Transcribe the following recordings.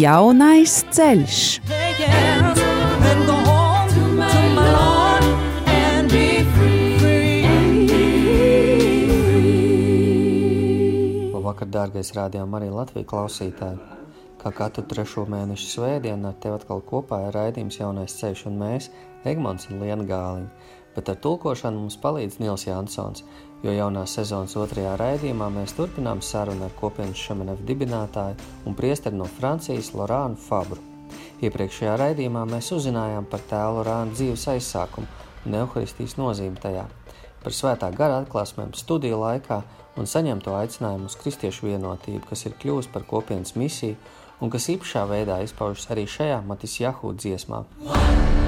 Jaunais ceļš. Labvakar, dārgais rādījuma arī Latvijas klausītāji. Kā katru trešo mēnešu svētdienu ar tevi atkal kopā ir raidījums Jaunais ceļš un mēs, Egmons un Liena Gāliņa. Bet ar tulkošanu mums palīdz Nils Jansons, jo jaunās sezonas otrajā raidījumā mēs turpinām sarunu ar kopienas šamenevu dibinātāju un priesteri no Francijas Lorānu Fabru. Iepriekšējā raidījumā mēs uzzinājām par tēlu Lorānu dzīves aizsākumu un evaharistijas nozīmi tajā, par svētā gara atklāsmēm studiju laikā un saņemto aicinājumu uz kristiešu vienotību, kas ir kļuvusi par kopienas misiju un kas īpašā veidā izpaužas arī šajā Matis Jahū dziesmā. Jā,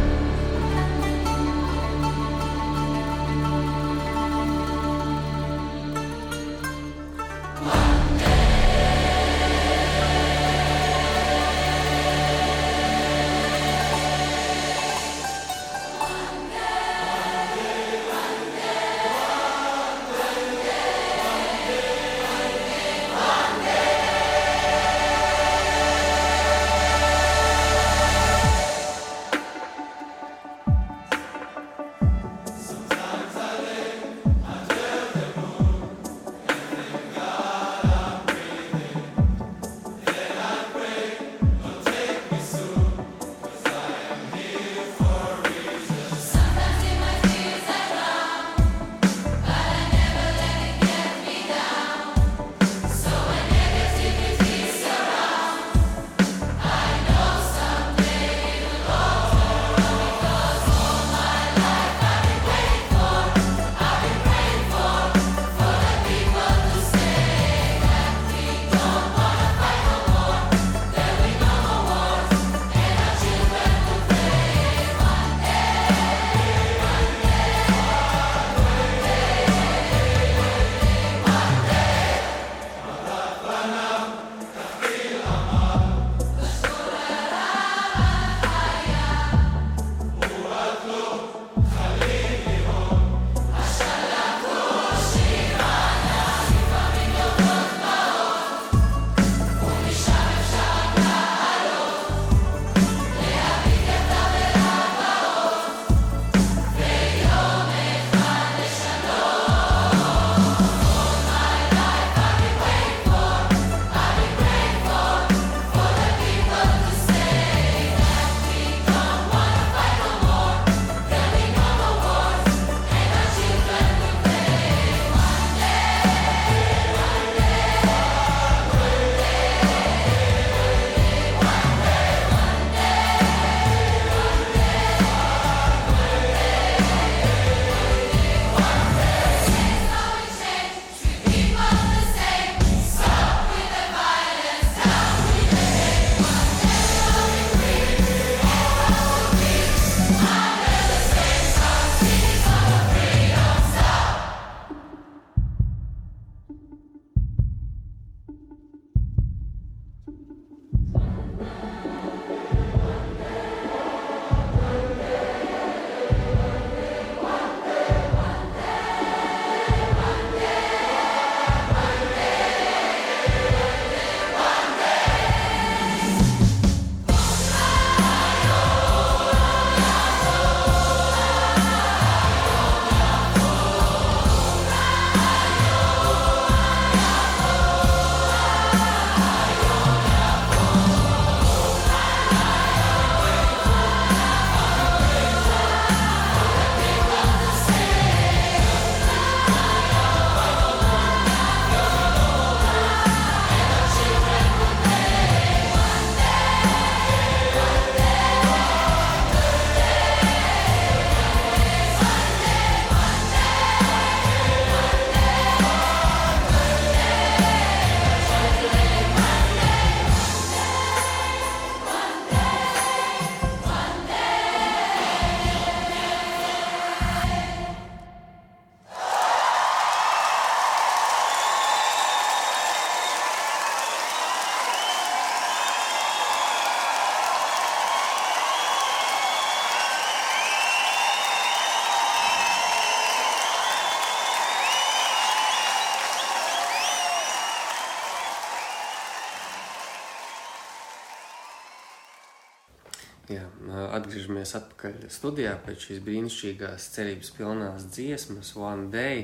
atgriežamies atpakaļ studijā pēc šīs brīnišķīgās cerības pilnās dziesmas One Day,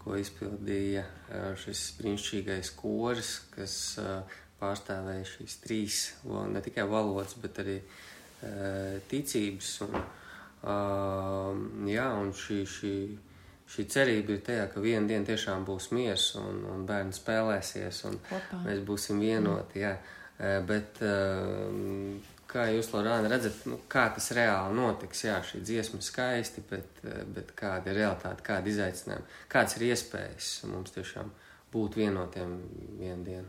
ko izpildīja šis brīnišķīgais koris, kas pārstāvēja šīs trīs, ne tikai valodas, bet arī ticības. Un, jā, un šī, šī, šī cerība ir tajā, ka vienā dienā tiešām būs miers un, un bērni spēlēsies un Kopā. mēs būsim vienoti. Jā. Bet Kā jūs, Lorāna, redzat, nu, kā tas reāli notiks? Jā, šī dziesma ir skaisti, bet, eh, bet kāda ir realitāte, kāda ir izaicinājuma, kāds ir iespējas mums tiešām būt vienotiem vienu dienu?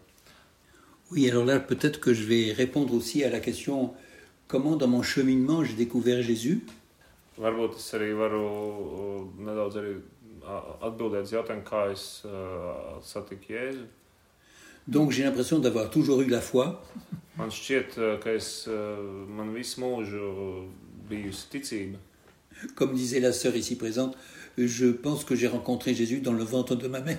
Oui, alors là, peut-être que je vais répondre aussi à la question comment dans mon cheminement j'ai découvert Jésus. Varbūt es arī varu uh, nedaudz arī atbildēt uz jautājumu, kā es uh, satiku Jēzu. Donc j'ai l'impression d'avoir toujours eu la foi. Man šķiet, ka es, man visu mūžu bijusi ticība. Comme disait la sœur ici présente, je pense que j'ai rencontré Jésus dans le ventre de ma mère.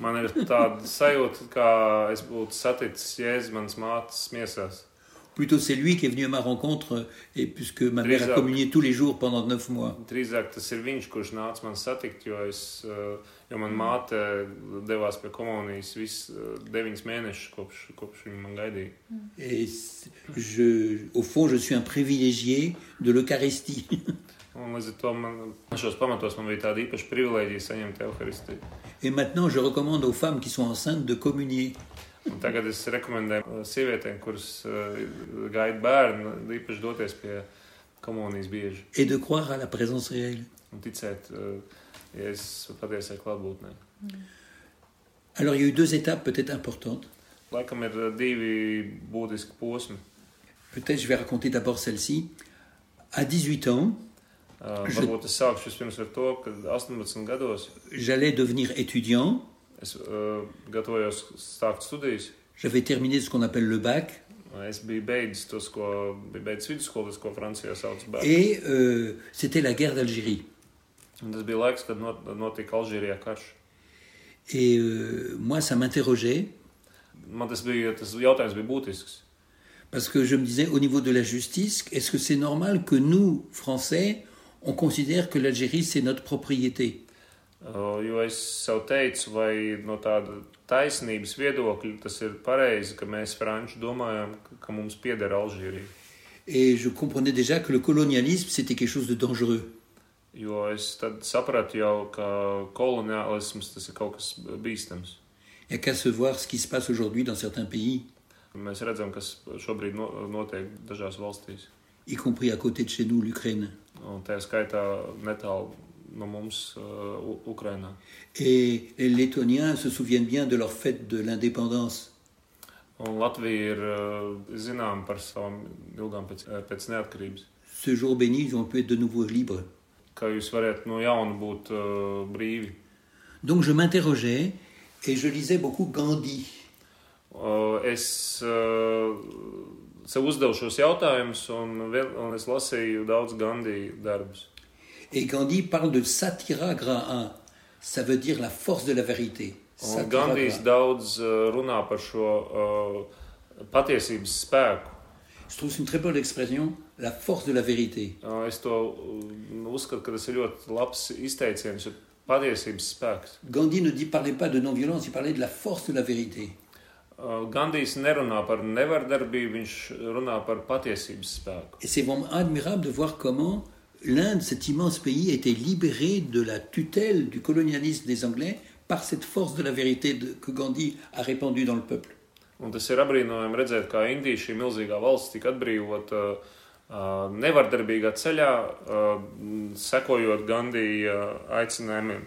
Man ir tāda sajūta, kā es būtu saticis Jēzus manas mātes miesās. Plutôt c'est lui qui est venu à ma rencontre, et puisque ma mère a communié tous les jours pendant neuf mois. Drīzāk tas ir viņš, kurš nāca man satikt, jo, es, eh, jo man māte devās pie komunijas visus eh, deviņus mēnešus, kopš, kopš viņa man gaidīja. Et je, au fond, je suis un privilégié de l'Eucharistie. Un līdz ar to man, šos pamatos man bija tāda īpaša privilēģija saņemt Euharistiju. Et maintenant, je recommande aux femmes qui sont enceintes de communier. Tagad es rekomendēju sievietēm, kuras uh, gaida bērnu, īpaši doties pie komunijas bieži. Et de croire à la présence réelle. Un ticēt uh, Jēzus patiesai klātbūtnē. Alors il y a eu deux étapes peut-être importantes. Laikam ir divi būtiski posmi. Peut-être je vais raconter d'abord celle-ci. À 18 ans, uh, varbūt es sākšu vispirms ar to, ka 18 gados j'allais devenir étudiant. Studijas. J'avais terminé ce qu'on appelle le bac. Et euh, c'était la guerre d'Algérie. Et euh, moi, ça m'interrogeait. Parce que je me disais, au niveau de la justice, est-ce que c'est normal que nous, Français, on considère que l'Algérie, c'est notre propriété? Jo es sev teicu, vai no tāda taisnības viedokļa tas ir pareizi, ka mēs, Franči, domājam, ka mums pieder Alžīrija. Et je comprenais déjà que le colonialisme, c'était quelque chose de dangereux. Jo es tad sapratu jau, ka koloniālisms tas ir kaut kas bīstams. Il n'y a qu'à se voir ce qui se passe aujourd'hui dans certains pays. Mēs redzam, kas šobrīd notiek dažās valstīs. Y compris à côté de chez nous, l'Ukraine. Un tā skaitā netālu no mums uh, Ukrainā. Et les Lettoniens se souviennent bien de leur fête de l'indépendance. Un Latvija ir uh, zinām par savām ilgām pēc, uh, pēc neatkarības. Ce jour béni, ils ont pu être de nouveau libres. Kā jūs varat no jauna būt uh, brīvi. Donc je m'interrogeais et je lisais beaucoup Gandhi. Uh, es uh, sev uzdevu šos jautājumus un, un es lasīju daudz Gandhi darbus. Et Gandhi parle de satira graha. Ça veut dire la force de la vérité. Un Gandijs daudz uh, runā par šo uh, patiesības spēku. Je trouve c'est une très bonne expression, la force de la vérité. Uh, es to uzskatu, ka tas ir ļoti labs izteiciens, patiesības spēks. Gandhi ne dit, parlait pas de non-violence, il parlait de la force de la vérité. Uh, Gandijs nerunā par nevardarbību, viņš runā par patiesības spēku. Et c'est vraiment admirable de voir comment l'Inde, cet immense pays, était libéré de la tutelle du colonialisme des Anglais par cette force de la vérité de, que Gandhi a répandue dans le peuple. Un tas ir apbrīnojami redzēt, kā Indija, šī milzīgā valsts, tika atbrīvota uh, nevardarbīgā ceļā, uh, sekojot Gandhi uh, aicinājumiem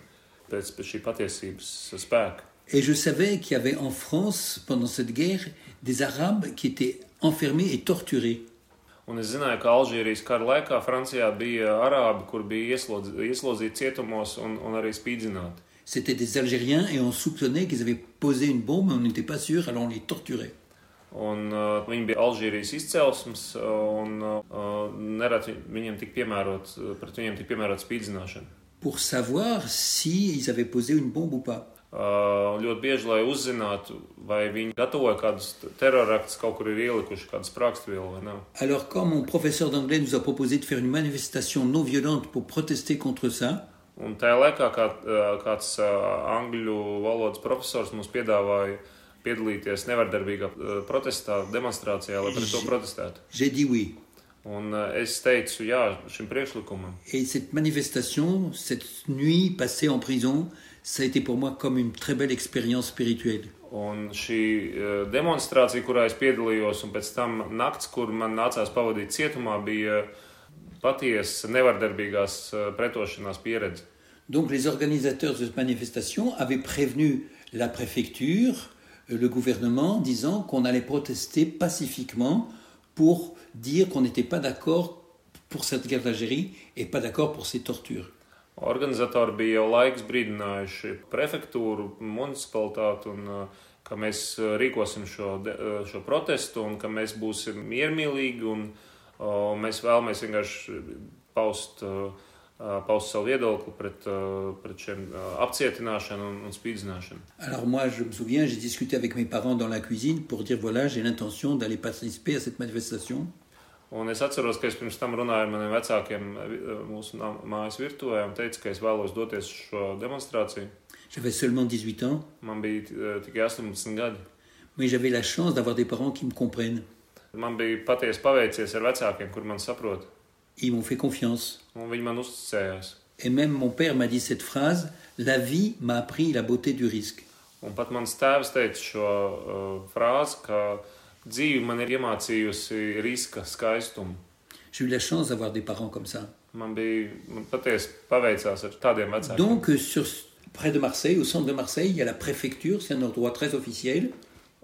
pēc, pēc šī patiesības spēka. Et je savais qu'il y avait en France, pendant cette guerre, des Arabes qui étaient enfermés et torturés. Un es zināju, ka Alžīrijas kara laikā Francijā bija arābi, kur bija ieslodz, ieslodzīti cietumos un, un arī spīdzināti. C'était des Algériens et on soupçonnait qu'ils avaient posé une bombe, mais on n'était pas sûr, alors on les torturait. Un, uh, viņi bija Alžīrijas izcelsmes, un uh, nereti viņiem tika piemērots, pret viņiem tika piemērots spīdzināšana. Pour savoir si ils avaient posé une bombe ou pas. Uh, ļoti bieži, lai uzzinātu, vai viņi gatavoja kādus teroraktus, kaut kur ir ielikuši kādu sprāgstvielu vai nav. Alors, quand mon professeur d'anglais nous a proposé de faire une manifestation non violente pour protester contre ça, Un tajā laikā kā, uh, kāds uh, angļu valodas profesors mums piedāvāja piedalīties nevardarbīgā uh, protestā, demonstrācijā, lai pret to protestētu. j'ai dit oui. Un uh, es teicu jā šim priekšlikumam. Et cette manifestation, cette nuit passée en prison, ça a été pour moi comme une très belle expérience spirituelle. Un šī uh, demonstrācija, kurā es piedalījos, un pēc tam nakts, kur man nācās pavadīt cietumā, bija patiesa nevardarbīgās uh, pretošanās pieredze. Donc les organisateurs de cette manifestation avaient prévenu la préfecture, euh, le gouvernement, disant qu'on allait protester pacifiquement pour dire qu'on n'était pas d'accord pour cette guerre d'Algérie et pas d'accord pour ces tortures. Organizatori bija jau laiks brīdinājuši prefektūru, municipalitāti, un, uh, ka mēs uh, rīkosim šo, uh, šo protestu, un ka mēs būsim miermīlīgi, un mēs vēlamies vienkārši paust, paust savu viedokli pret, pret šiem apcietināšanu un, un spīdzināšanu. Alors moi, je me souviens, j'ai discuté avec mes parents dans la cuisine pour dire voilà, j'ai l'intention d'aller participer à cette manifestation. Un es atceros, ka es pirms tam runāju ar maniem vecākiem uh, mūsu nā- mājas virtuvē un teicu, ka es vēlos doties uz šo demonstrāciju. J'avais seulement 18 ans, Man bija uh, tikai 18 gadi. mais j'avais la chance d'avoir des parents qui me comprennent. Man bija patiesi paveicies ar vecākiem, kur man saprot. Ils m'ont fait confiance. Un viņi man uzticējās. Et même mon père m'a dit cette phrase La vie m'a appris la beauté du risque. Un pat mans tēvs teica šo uh, frāzi, ka dzīve man ir iemācījusi riska skaistumu. J'ai eu la chance d'avoir des parents comme ça. Man bija man paveicās ar tādiem vecākiem. Donc, euh, sur, près de Marseille, au centre de Marseille, il y a la préfecture, c'est un endroit très officiel.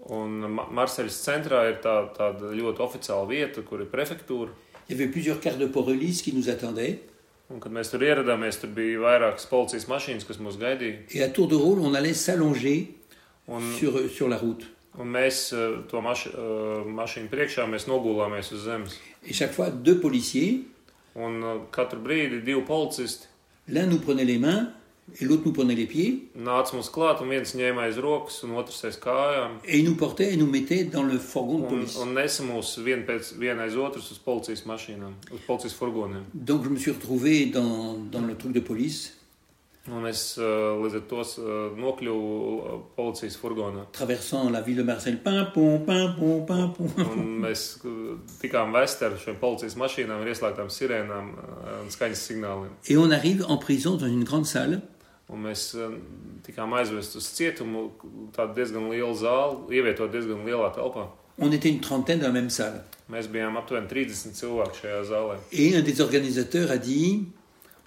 Un Ma- Marseļas centrā ir tā, tāda ļoti oficiāla vieta, kur ir prefektūra. Il y avait plusieurs quarts de police qui nous attendaient. Un, kad mēs tur ieradāmies, tur bija vairākas policijas mašīnas, kas mūs gaidīja. Et à tour de rôle, on allait s'allonger Un, sur, euh, sur la route. Un mēs uh, to maš, uh, mašīnu priekšā nogulāmies uz zemes. Et chaque fois, deux policiers, Un uh, katru brīdi divi policisti l'un nous prenait les mains et l'autre nous prenait les pieds. nāca mums klāt, un viens ņēma aiz rokas, un otrs aiz kājām. Et ils nous portaient et nous mettaient dans le fourgon de Un, police. un nesa mūs vien pēc viena aiz otras uz policijas mašīnām, uz policijas furgoniem. Donc, je me suis retrouvé dans, dans le truc de police, Un es uh, līdz ar to uh, nokļuvu uh, policijas furgonā. traversant la ville de Marseille. Pim, pom, pim, pom, pim, pom. Un mēs tikām vesti ar šiem policijas mašīnām, ieslēgtām sirēnām un skaņas signāliem. Et on arrive en prison dans une grande salle. Un mēs tikām aizvest uz cietumu, tādu diezgan lielu zāli, ievietot diezgan lielā telpā. On était une trentaine dans la même salle. Mēs bijām aptuveni 30 cilvēku šajā zālē. Et un des organisateurs a dit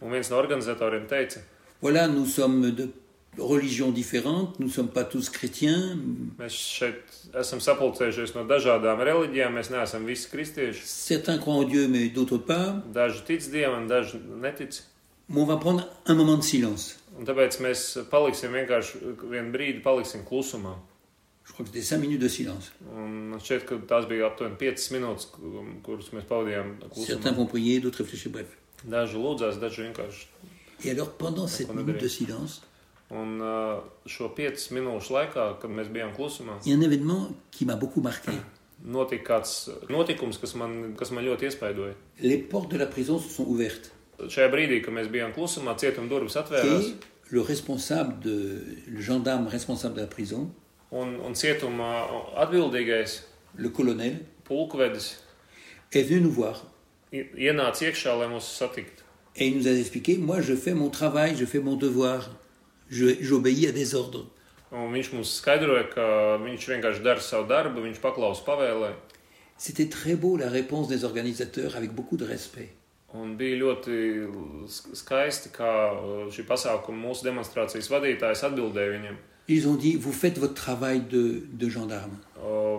Un viens no organizatoriem teica, Voilà, nous sommes de religions différentes, nous ne sommes pas tous chrétiens. Certains croient en Dieu, mais d'autres pas. Mais on va prendre un moment de silence. Je crois que c'était cinq minutes de silence. 5 Certains vont prier, d'autres réfléchir, bref. Et alors, pendant cette minute de silence, Un šo 5 minūšu laikā, klusumā, il y a un événement qui m'a beaucoup marqué. notika kāds notikums, kas man, kas man ļoti iespaidoja. Les portes de la prison se sont ouvertes. Šajā brīdī, kad mēs bijām klusumā, cietuma durvis atvērās. Le responsable, de, le gendarme responsable de la prison, Un, un cietumā atbildīgais le colonel, pulkvedis est venu nous voir. ienāca iekšā, lai mūs satiktu. Et il nous a expliqué, moi je fais mon travail, je fais mon devoir, j'obéis à des ordres. C'était très beau la réponse des organisateurs avec beaucoup de respect. Un bija ļoti sk- skaisti, kā uh, šī pasākuma mūsu demonstrācijas vadītājs atbildēja viņam. Ils ont dit, vous faites votre travail de, de gendarme.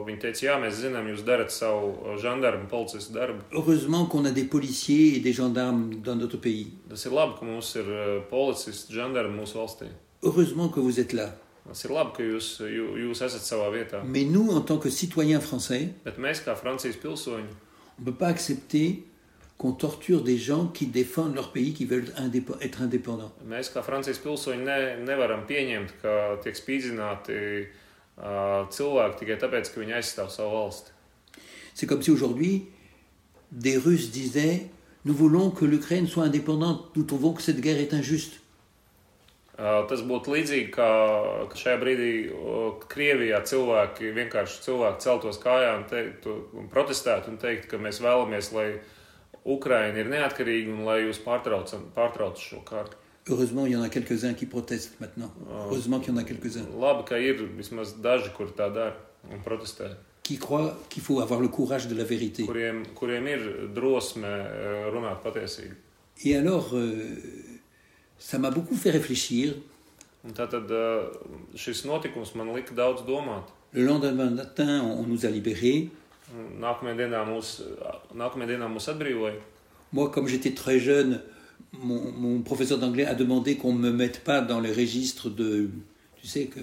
Viņi teica, jā, mēs zinām, jūs darat savu žandarmu, policijas darbu. Heureusement qu'on a des policiers et des gendarmes dans notre pays. Tas ir labi, ka mums ir policisti, žandarmi mūsu valstī. Heureusement que vous êtes là. Tas ir labi, ka jūs, jū- jūs esat. Mais nous, en tant que citoyens français, Bet mēs, kā Francijas pilsoņi, on ne peut pas accepter qu'on torture des gens qui défendent leur pays, qui veulent indépe- être indépendants. Mēs, kā Francijas pilsoņi, ne, nevaram pieņemt, ka tiek spīdzināti uh, cilvēki tikai tāpēc, ka viņi aizstāv savu valsti. C'est comme si aujourd'hui, des Russes disaient Nous voulons que l'Ukraine soit indépendante, nous trouvons que cette guerre est injuste. Uh, tas būtu līdzīgi, kā ka šajā brīdī uh, Krievijā cilvēki vienkārši cilvēki celtos kājā un, teikt, un protestētu un teikt, ka mēs vēlamies, lai Ukraina ir neatkarīga un lai jūs pārtraucat pārtrauc šo karu. Heureusement, il y en a quelques-uns qui protestent maintenant. Ah. Heureusement qu'il y en a quelques-uns Labi, ka ir vismaz daži, kur tā dara un protestē, qui croient qu'il faut avoir le courage de la vérité. kuriem, kuriem ir drosme runāt patiesību. Et alors, euh, ça m'a beaucoup fait réfléchir. Un Tātad šis notikums man lika daudz domāt. Le lendemain matin, on nous a libérés. Nākamajā dienā mūs, nākamajā dienā mūs atbrīvoja. Moi, comme j'étais très jeune, mon, mon professeur d'anglais a demandé qu'on ne me mette pas dans les registres de. Tu sais, que,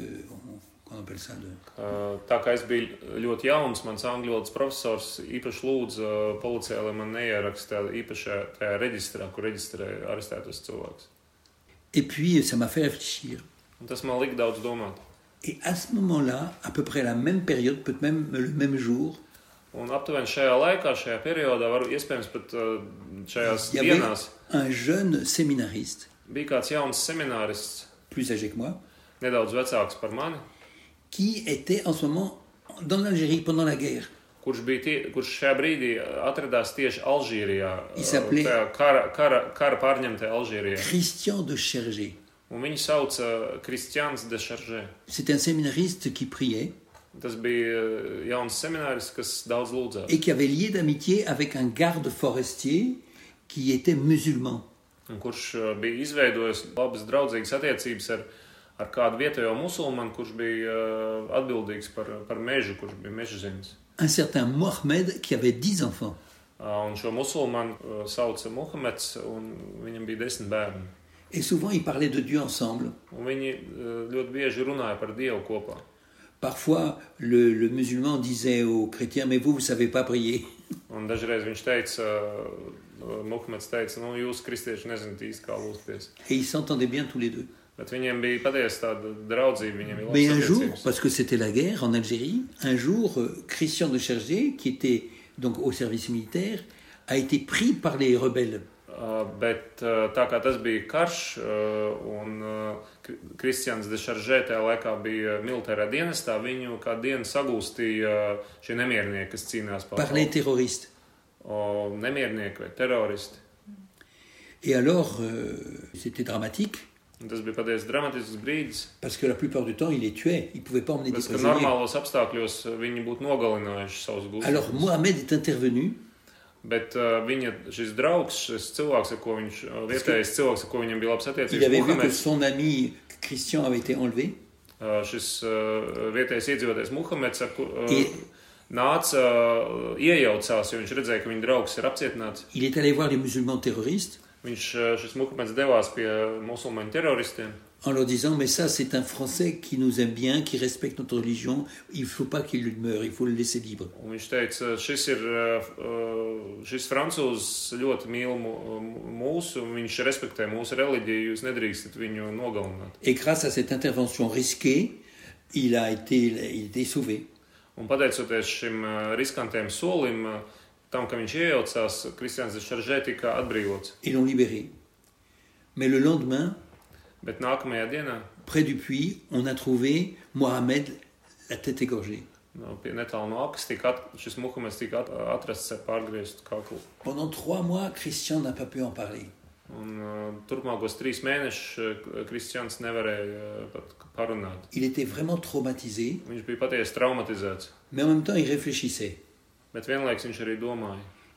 qu'on appelle ça de, Uh, Tā kā es biju ļoti jauns, mans angļu valodas profesors īpaši lūdza uh, policijai, lai man neieraksta īpašajā tajā reģistrā, kur reģistrē arestētos cilvēkus. Et puis, ça m'a fait réfléchir. Un tas man lika daudz domāt. Et à ce moment-là, à peu près la même période, peut-être même le même jour, Un aptuveni šajā laikā, šajā periodā, varu iespējams pat šajās il y avait dienās, un jeune séminariste, bija kāds jauns seminārists, plus âgé que moi, nedaudz vecāks par mani, qui était en ce moment dans l'Algérie pendant la guerre. kurš, bija tie, kurš šajā brīdī atradās tieši Alžīrijā, Il s'appelait- tajā kara, kara, kara pārņemtajā Alžīrijā. Christian de Chergé. Un viņu sauca Kristians de Šaržē. C'était un séminariste qui priait Tas bija jauns semināris, kas daudz lūdzās. et qui avait lié d'amitié avec un garde forestier qui était musulman. Un kurš uh, bija izveidojis labas, draudzīgas attiecības ar, ar kādu vietējo musulmanu, kurš bija uh, atbildīgs par, par mežu, kurš bija. Un certain Mohamed qui avait dix enfants. Un šo musulmanu sauca Muhameds, un viņam bija desmit bērni. Et souvent, ils parlaient de Dieu ensemble. Un viņi ļoti bieži runāja par Dievu kopā. Parfois, le, le musulman disait aux chrétiens, mais vous, vous savez pas prier. Et ils s'entendaient bien tous les deux. Mais un jour, parce que c'était la guerre en Algérie, un jour, euh, Christian de Chergé, qui était donc au service militaire, a été pris par les rebelles. Uh, bet uh, tā kā tas bija karš, uh, un Kri- Kristians de Šaržē tajā laikā bija militārā dienestā, viņu kā dienu sagūstīja šie nemiernieki, kas cīnās par par les terroristes. o, nemiernieki vai teroristi. Et alors, euh, c'était dramatique, tas bija patiesi dramatisks brīdis, parce que la plupart du temps, ils les tuaient. Ils ne pouvaient pas emmener des tas, ka prisonniers. normālos apstākļos viņi būtu nogalinājuši savus Alors, gūstus. Mohamed est intervenu Bet uh, viņa, šis draugs, šis cilvēks, ar ko viņš, uh, vietējais cilvēks, ar ko viņam bija labs attiecības, Muhameds, son ami Christian avait été enlevé. Uh, šis uh, vietējais iedzīvotājs Muhameds ar, ku- uh, I- nāca, uh, iejaucās, jo viņš redzēja, ka viņa draugs ir apcietināts. Il est allé voir les musulmans terroristes Viņš, uh, šis Muhameds devās pie musulmaņu teroristiem. En leur disant Mais ça, c'est un Français qui nous aime bien, qui respecte notre religion. Il ne faut pas qu'il meure, il faut le laisser libre. Un viņš teica, šis ir uh, uh, šis francūzs ļoti mīl mu- mūsu, viņš respektē mūsu reliģiju, jūs nedrīkstat viņu nogalināt. Et grâce à cette intervention risquée, il a été, il a été sauvé. Un pateicoties šim riskantiem solim, tam, ka viņš iejaucās, Kristians de Šaržē tika atbrīvots. Ils l'ont libéré. Mais le lendemain, près du puits, on a trouvé Mohamed la tête égorgée. Pendant trois mois, Christian n'a pas pu en parler. Uh, uh, uh, pat parunāt. Il était vraiment traumatisé, mais en même temps, il réfléchissait.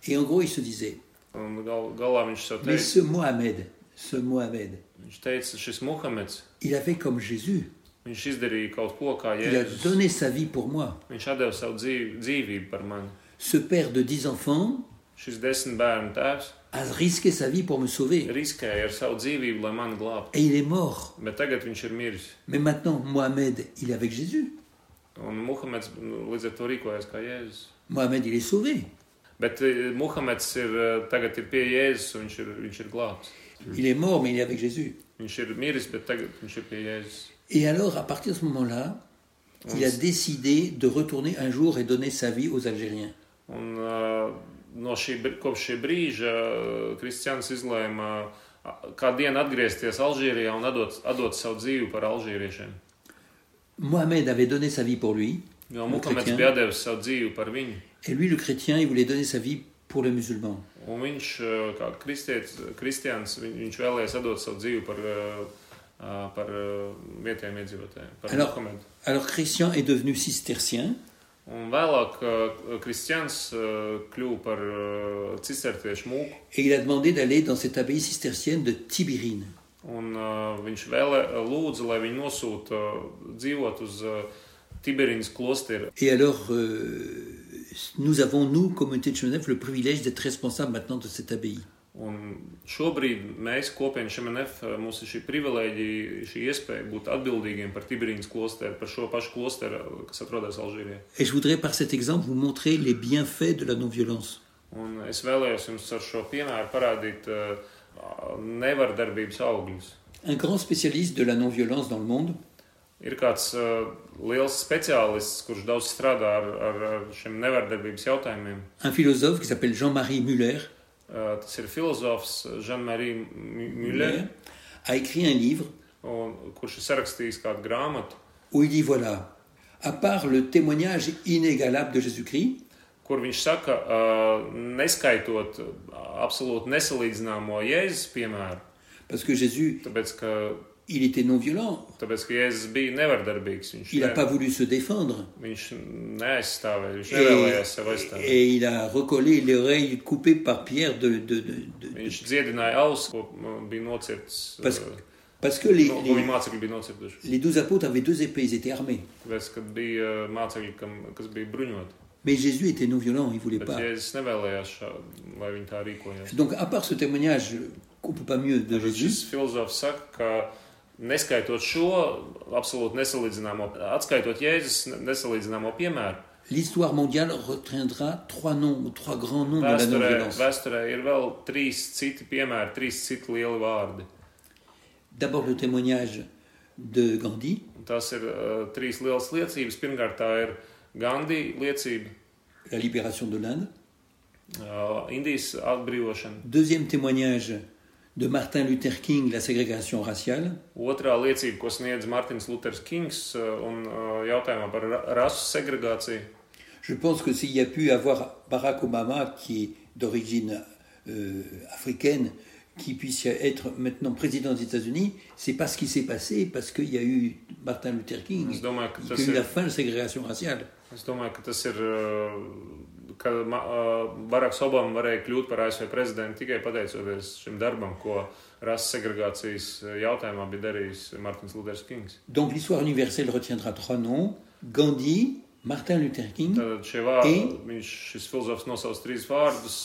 Et en gros, il se disait Mais ce Mohamed, ce Mohamed, viņš teica, šis Muhameds, il a fait comme Jésus. viņš izdarīja kaut ko kā Il a Jēzus. donné sa vie pour moi. Viņš atdeva savu dzīvi, dzīvību par mani. Ce père de dix enfants Šis desmit bērnu tēvs a risqué sa vie pour me sauver. riskēja ar savu dzīvību, lai mani glābtu. Et il est mort. Bet tagad viņš ir miris. Mais maintenant, Mohamed, il est avec Jésus. Un Muhameds nu, līdz ar to rīkojas kā Jēzus. Mohamed, il est sauvé. Bet eh, Muhameds ir eh, tagad ir pie Jēzus, un viņš ir, viņš ir glābts. Il est mort, mais il est avec Jésus. Et alors, à partir de ce moment-là, il a décidé de retourner un jour et donner sa vie aux Algériens. Mohamed avait donné sa vie pour lui, et lui, le chrétien, il voulait donner sa vie pour les musulmans. Un viņš, kā kristietis, kristians, viņ, viņš vēlējās atdot savu dzīvi par, par vietējiem iedzīvotājiem, par Alors- Christian est devenu cistercien, Un vēlāk Kristians kļuva par cistertiešu mūku. et il a demandé d'aller dans cette abbaye cistercienne de Tibérine. Un viņš vēlē, lūdza, lai viņu nosūta dzīvot uz Tiberinas klosteru. Et alors, euh, nous avons, nous, communauté de Chemenef, le privilège d'être responsables maintenant de cette abbaye. Un šobrīd mēs, kopiena Šemenef, uh, mums ir šī privilēģija, šī iespēja būt atbildīgiem par Tiberinas klosteru, par šo pašu klosteru, uh, kas atrodas Alžīrijā. Et je voudrais, par cet exemple, vous montrer les bienfaits de la non-violence. Un es vēlējos jums ar šo piemēru parādīt uh, nevardarbības augļus. Un grand spécialiste de la non-violence dans le monde, Ir kāds uh, liels speciālists, kurš daudz strādā ar, ar, ar šiem nevardarbības jautājumiem. un philosophe qui s'appelle Jean-Marie Muller, Uh, tas ir filozofs Jean-Marie Muller, a écrit un livre un, kurš ir sarakstījis kādu grāmatu, où il dit voilà, à part le témoignage inégalable de Jésus-Christ, kur viņš saka, uh, neskaitot uh, absolūti nesalīdzināmo Jēzus piemēru, parce que Jésus, tāpēc ka, il était nevardarbīgs. Viņš, il n'a pas voulu se défendre, et, il a recollé l'oreille coupée par Pierre de... de. Parce- parce que les, les, douze apôtres avaient deux épées, ils étaient armés. Bruņoti. Mais Jésus était non-violent, il ne voulait pas. Donc, à part ce témoignage qu'on ne peut pas mieux de Jésus, šis filozofs saka, ka neskaitot šo absolūti nesalīdzināmo, atskaitot Jēzus ne- nesalīdzināmo piemēru, l'histoire mondiale retiendra trois noms, trois grands noms de la vēsturē, non-violence. vēsturē ir vēl trīs citi piemēri, trīs citi lieli vārdi. D'abord le témoignage de Gandhi, Un Tas ir uh, trīs lielas liecības. Pirmkārt, tā ir Gandhi liecība, la libération de l'Inde. uh, Indijas atbrīvošana. Deuxième témoignage de Martin Luther King, la ségrégation raciale. Otrā liecība, ko sniedz Mārtiņš Luters Kings, uh, un uh, jautājumā par ra rasu segregāciju. Je pense que s'il y a pu avoir Barack Obama, qui est d'origine euh, africaine, qui puisse être maintenant président des États-Unis, c'est pas ce qui s'est passé, parce qu'il y a eu Martin Luther King, y a eu la fin de la ségrégation raciale. Es domāju, ka tas ir. uh, Ka Baraks Obama varēja kļūt par ASV prezidentu tikai pateicoties šim darbam, ko rases segregācijas jautājumā bija darījis Mārtiņš Luters Kings. Donc l'histoire universelle retiendra trois noms Gandhi, Martin Luther King Tad šie vārdi, I? viņš, šis filozofs nosauc trīs vārdus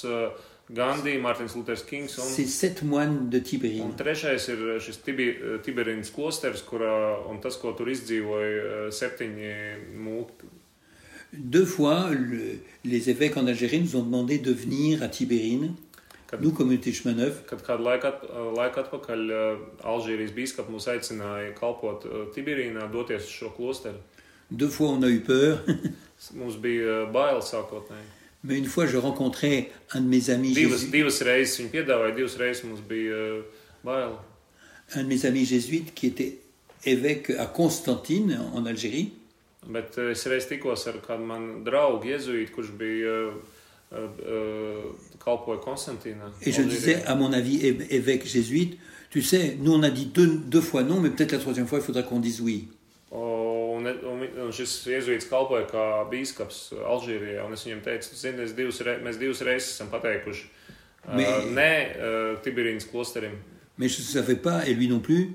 Gandhi, Mārtiņš Luters Kings un, un trešais ir šis Tibi, Tiberinas klosters, kurā, un tas, ko tur izdzīvoja septiņi mūki. Deux fois, le- les évêques en Algérie nous ont demandé de venir à Tibérine, Kad, nous, communauté chemin neuf, Kad kādu laiku, at, laiku atpakaļ Alžīrijas biskups mūs aicināja kalpot Tibirīnā, doties uz šo klosteru. deux fois on a eu peur, Mums bija uh, bail sākotnēji. mais une fois je rencontrais un de mes amis, Divas, jésu- divas reizes viņi piedāvāja, divas reizes mums bija uh, bail. un de mes amis jésuites qui était évêque à Constantine, en Algérie. Bet uh, es reiz tikos ar kādu manu draugu, Jēzuītu, kurš bija kalpoja Konstantīnā. Et je disais, à mon avis, év- évêque jésuite, tu sais, nous on a dit deux, deux fois non, mais peut-être la troisième fois il faudra qu'on dise oui. O, Un, un, un šis jēzuīts kalpoja kā bīskaps Alžīrijā, un es viņam teicu, zini, es divas rei, mēs divas reizes esam pateikuši uh, Mais- nē uh, Tibirīnas klosterim, Mais je ne savais pas, et lui non plus,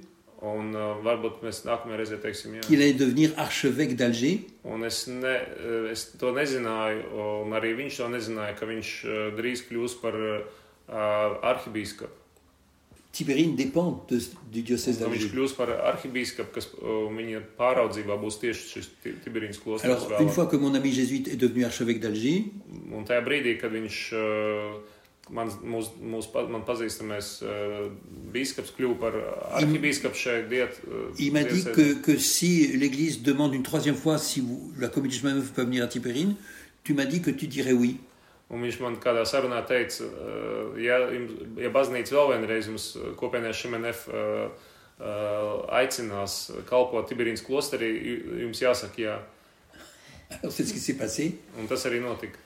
un uh, teiksim qu'il allait devenir archevêque d'Alger. Ne, es to nezināju, un arī viņš to nezināja, ka viņš drīz kļūs par uh, arhibīskapu. Tibérine dépend de- du diocèse d'Alger. uh, klosters. Alors, une fois que mon ami jésuite est devenu archevêque d'Alger, Un tajā brīdī, kad viņš, uh, man, mūs, mūs, man pazīstamais uh, bīskaps kļuva par arhibīskapu šeit, diet, uh, il m'a dit que, que si l'Église demande une troisième fois si vous- la communauté Chemin peut venir à Tibérine, tu m'as dit que tu dirais oui. Un viņš man kādā sarunā teica, uh, ja, ja baznīca vēl vienreiz jums kopienā Šimenef uh, uh, aicinās kalpot Tiberinas klosterī, ju- jums jāsaka jā. Un tas arī notika.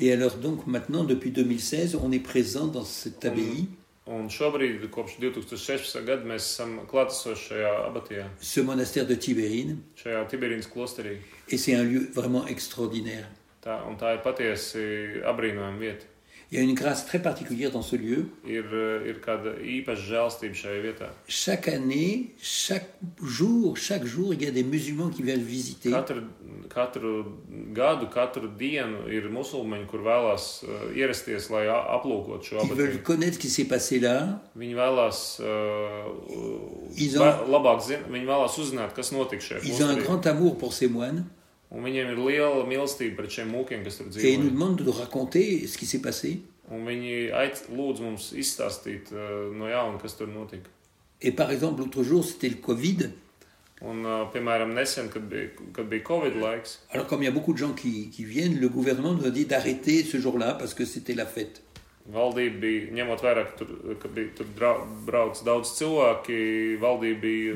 Et alors, donc, maintenant, depuis 2016, on est présent dans cette abbaye. Un šobrīd, kopš 2016. gada, mēs esam klātesoši šajā abatijā, ce monastère de Tibérine, šajā Tiberinas klosterī. et c'est un lieu vraiment extraordinaire. Tā, un tā ir patiesi apbrīnojama vieta. Il y a une grâce très particulière dans ce lieu. Vietā. Chaque année, chaque jour, chaque jour, il y a des musulmans qui viennent visiter. Ils veulent connaître ce qui s'est passé là. Ils ont- Ils ont un grand amour pour ces moines. Un viņiem ir liela mīlestība pret šiem mūkiem, kas tur Et ils nous demandent de raconter ce qui s'est passé. Un viņi aic, lūdz mums izstāstīt uh, no jauna, kas tur notika. Et par exemple, l'autre jour, c'était le Covid. Un, uh, piemēram, nesen, kad bija, kad bija Covid laiks, Alors, comme il y a beaucoup de gens qui, qui viennent, le gouvernement nous a dit d'arrêter ce jour-là parce que c'était la fête. Valdība bija, ņemot vērā, ka tur, ka bija, tur drau- brauc daudz cilvēki, valdība bija,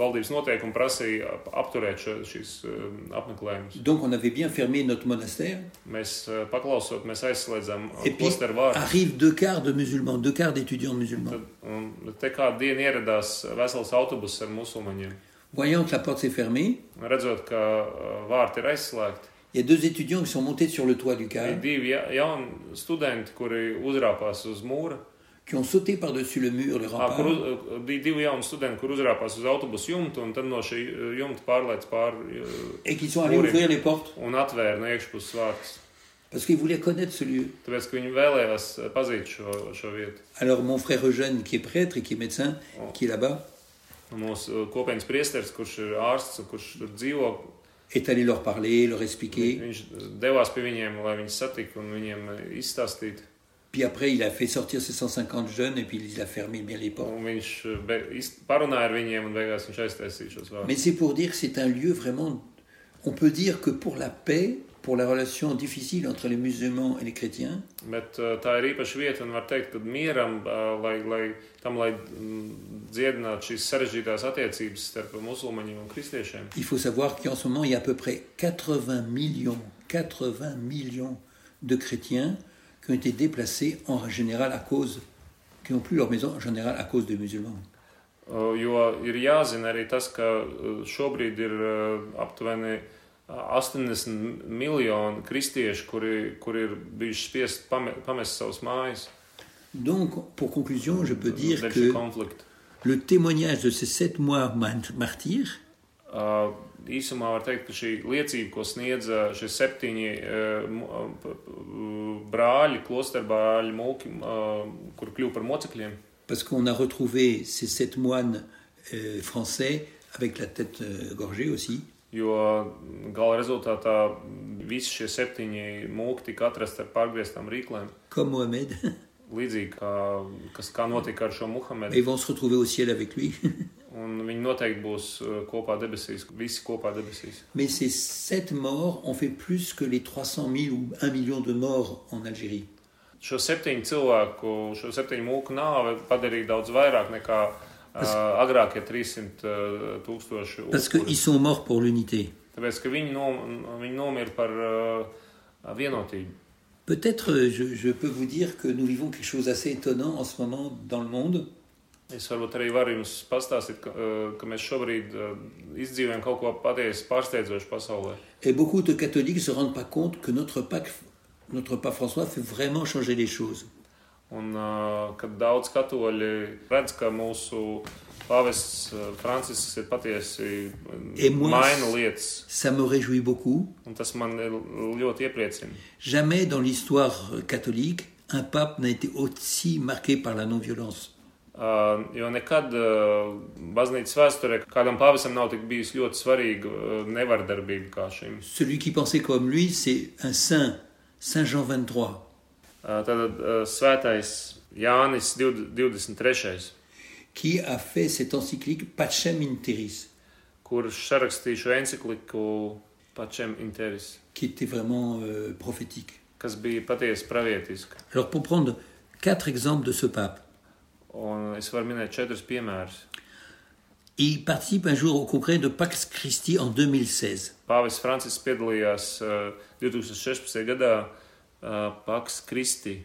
valdības noteikumi prasīja ap- apturēt šo, šīs uh, apmeklējumus. Donc, on avait bien fermé notre monastère. Mēs uh, paklausot, mēs aizslēdzam klosteru vārdu. arrivent deux quarts de musulmans, deux quarts d'étudiants musulmans. Tad, un te kādu dienu ieradās vesels autobuss ar musulmaņiem. Voyant que la porte s'est fermée, Redzot, ka uh, vārti ir aizslēgti, il y a deux étudiants qui sont montés sur le toit du mūra. qui ont sauté par-dessus le mur, le Kur, rempart, uz, uh, bija divi jauni studenti, kur uzrāpās uz autobusu jumtu, un tad no šī uh, jumta pārlēc pāri uh, et qui sont allés ouvrir les portes. Parce qu'ils voulaient connaître ce lieu. Vietu. Alors, mon frère Eugène, qui est prêtre et qui est médecin, qui est là-bas, Mūsu kopienas priesteris, kurš ir ārsts kurš tur dzīvo, est allé leur parler, leur expliquer. izstāstītu. Puis après, il a fait sortir ses 150 jeunes et puis il a fermé bien les portes. Vārdus. Mais c'est pour dire que c'est un lieu vraiment. On peut dire que pour la paix, pour la relation difficile entre les musulmans et les chrétiens, Bet uh, tā ir īpaša vieta, un var teikt, ka mieram, uh, lai, lai tam, lai mm, dziedinātu šīs sarežģītās attiecības starp musulmaņiem un kristiešiem, il faut savoir qu'en ce moment, il y a à peu près 80 millions, 80 millions de chrétiens qui ont été déplacés en général à cause, qui n'ont plus leur maison en général à cause des musulmans. Uh, jo ir jāzina arī tas, ka šobrīd ir aptuveni uh, 80 miljoni kristiešu, kuri, kuri ir bijuši spiest pame, pamest savus mājas. Donc, pour conclusion, je peux dire que le témoignage de ces sept mois mar- martyrs Uh, īsumā var teikt, ka šī liecība, ko sniedza šie septiņi uh, mu- uh, p- p- brāļi, klosterbrāļi, mūki, uh, kur kļuva par mocekļiem, parce qu'on a retrouvé ces sept moines euh, français avec la tête euh, gorgée aussi. Jo gala rezultātā visi šie septiņi mūki tika atrasti ar pārgrieztām rīklēm. comme Mohamed. Līdzīgi kā, kas, kā notika ar šo Muhamedu. Un viņi noteikti būs uh, kopā debesīs, visi kopā debesīs. Mais ces sept morts ont fait plus que les 300 000 ou 1 million de morts en Algérie. Šo septiņu cilvēku, šo septiņu mūku nāve padarīja daudz vairāk nekā uh, agrākie 300 uh, tūkstoši Parce qu'ils sont morts pour l'unité. Tāpēc, ka viņi, nom, viņi nomira par uh, vienotību. Peut-être euh, je, je peux vous dire que nous vivons quelque chose d'assez étonnant en ce moment dans le monde. Es varbūt arī varu jums pastāstīt, ka, ka mēs šobrīd izdzīvojam kaut ko patiesi pārsteidzošu pasaulē. Et beaucoup de catholiques ne se rendent pas compte que notre pape, notre pape François fait vraiment changer les choses. Un kad daudz katoļi redz, ka mūsu pāvests Francisks ir patiesi Et moi- maina lietas, Ça me réjouit beaucoup. un tas man ļoti iepriecina. Jamais dans l'histoire catholique, un pape n'a été aussi marqué par la non-violence. Uh, jo nekad uh, baznīcas vēsturē kādam pāvisam nav tik bijis ļoti svarīga uh, nevardarbība kā šim. Celui qui pensait comme lui, c'est un saint, Saint Jean 23. Uh, Tad uh, svētais Jānis 20 23. qui a fait cette encyclique Pacem in Terris, kurš sarakstīja šo encikliku pašiem interis, qui était vraiment euh, prophétique. kas bija patiesi pravietiska. Alors pour prendre quatre exemples de ce pape, Un es varu minēt četrus piemērus. il participe un jour au congrès de Pax Christi en 2016. Pāvis Francis piedalījās uh, 2016. gadā uh, Paks Kristi,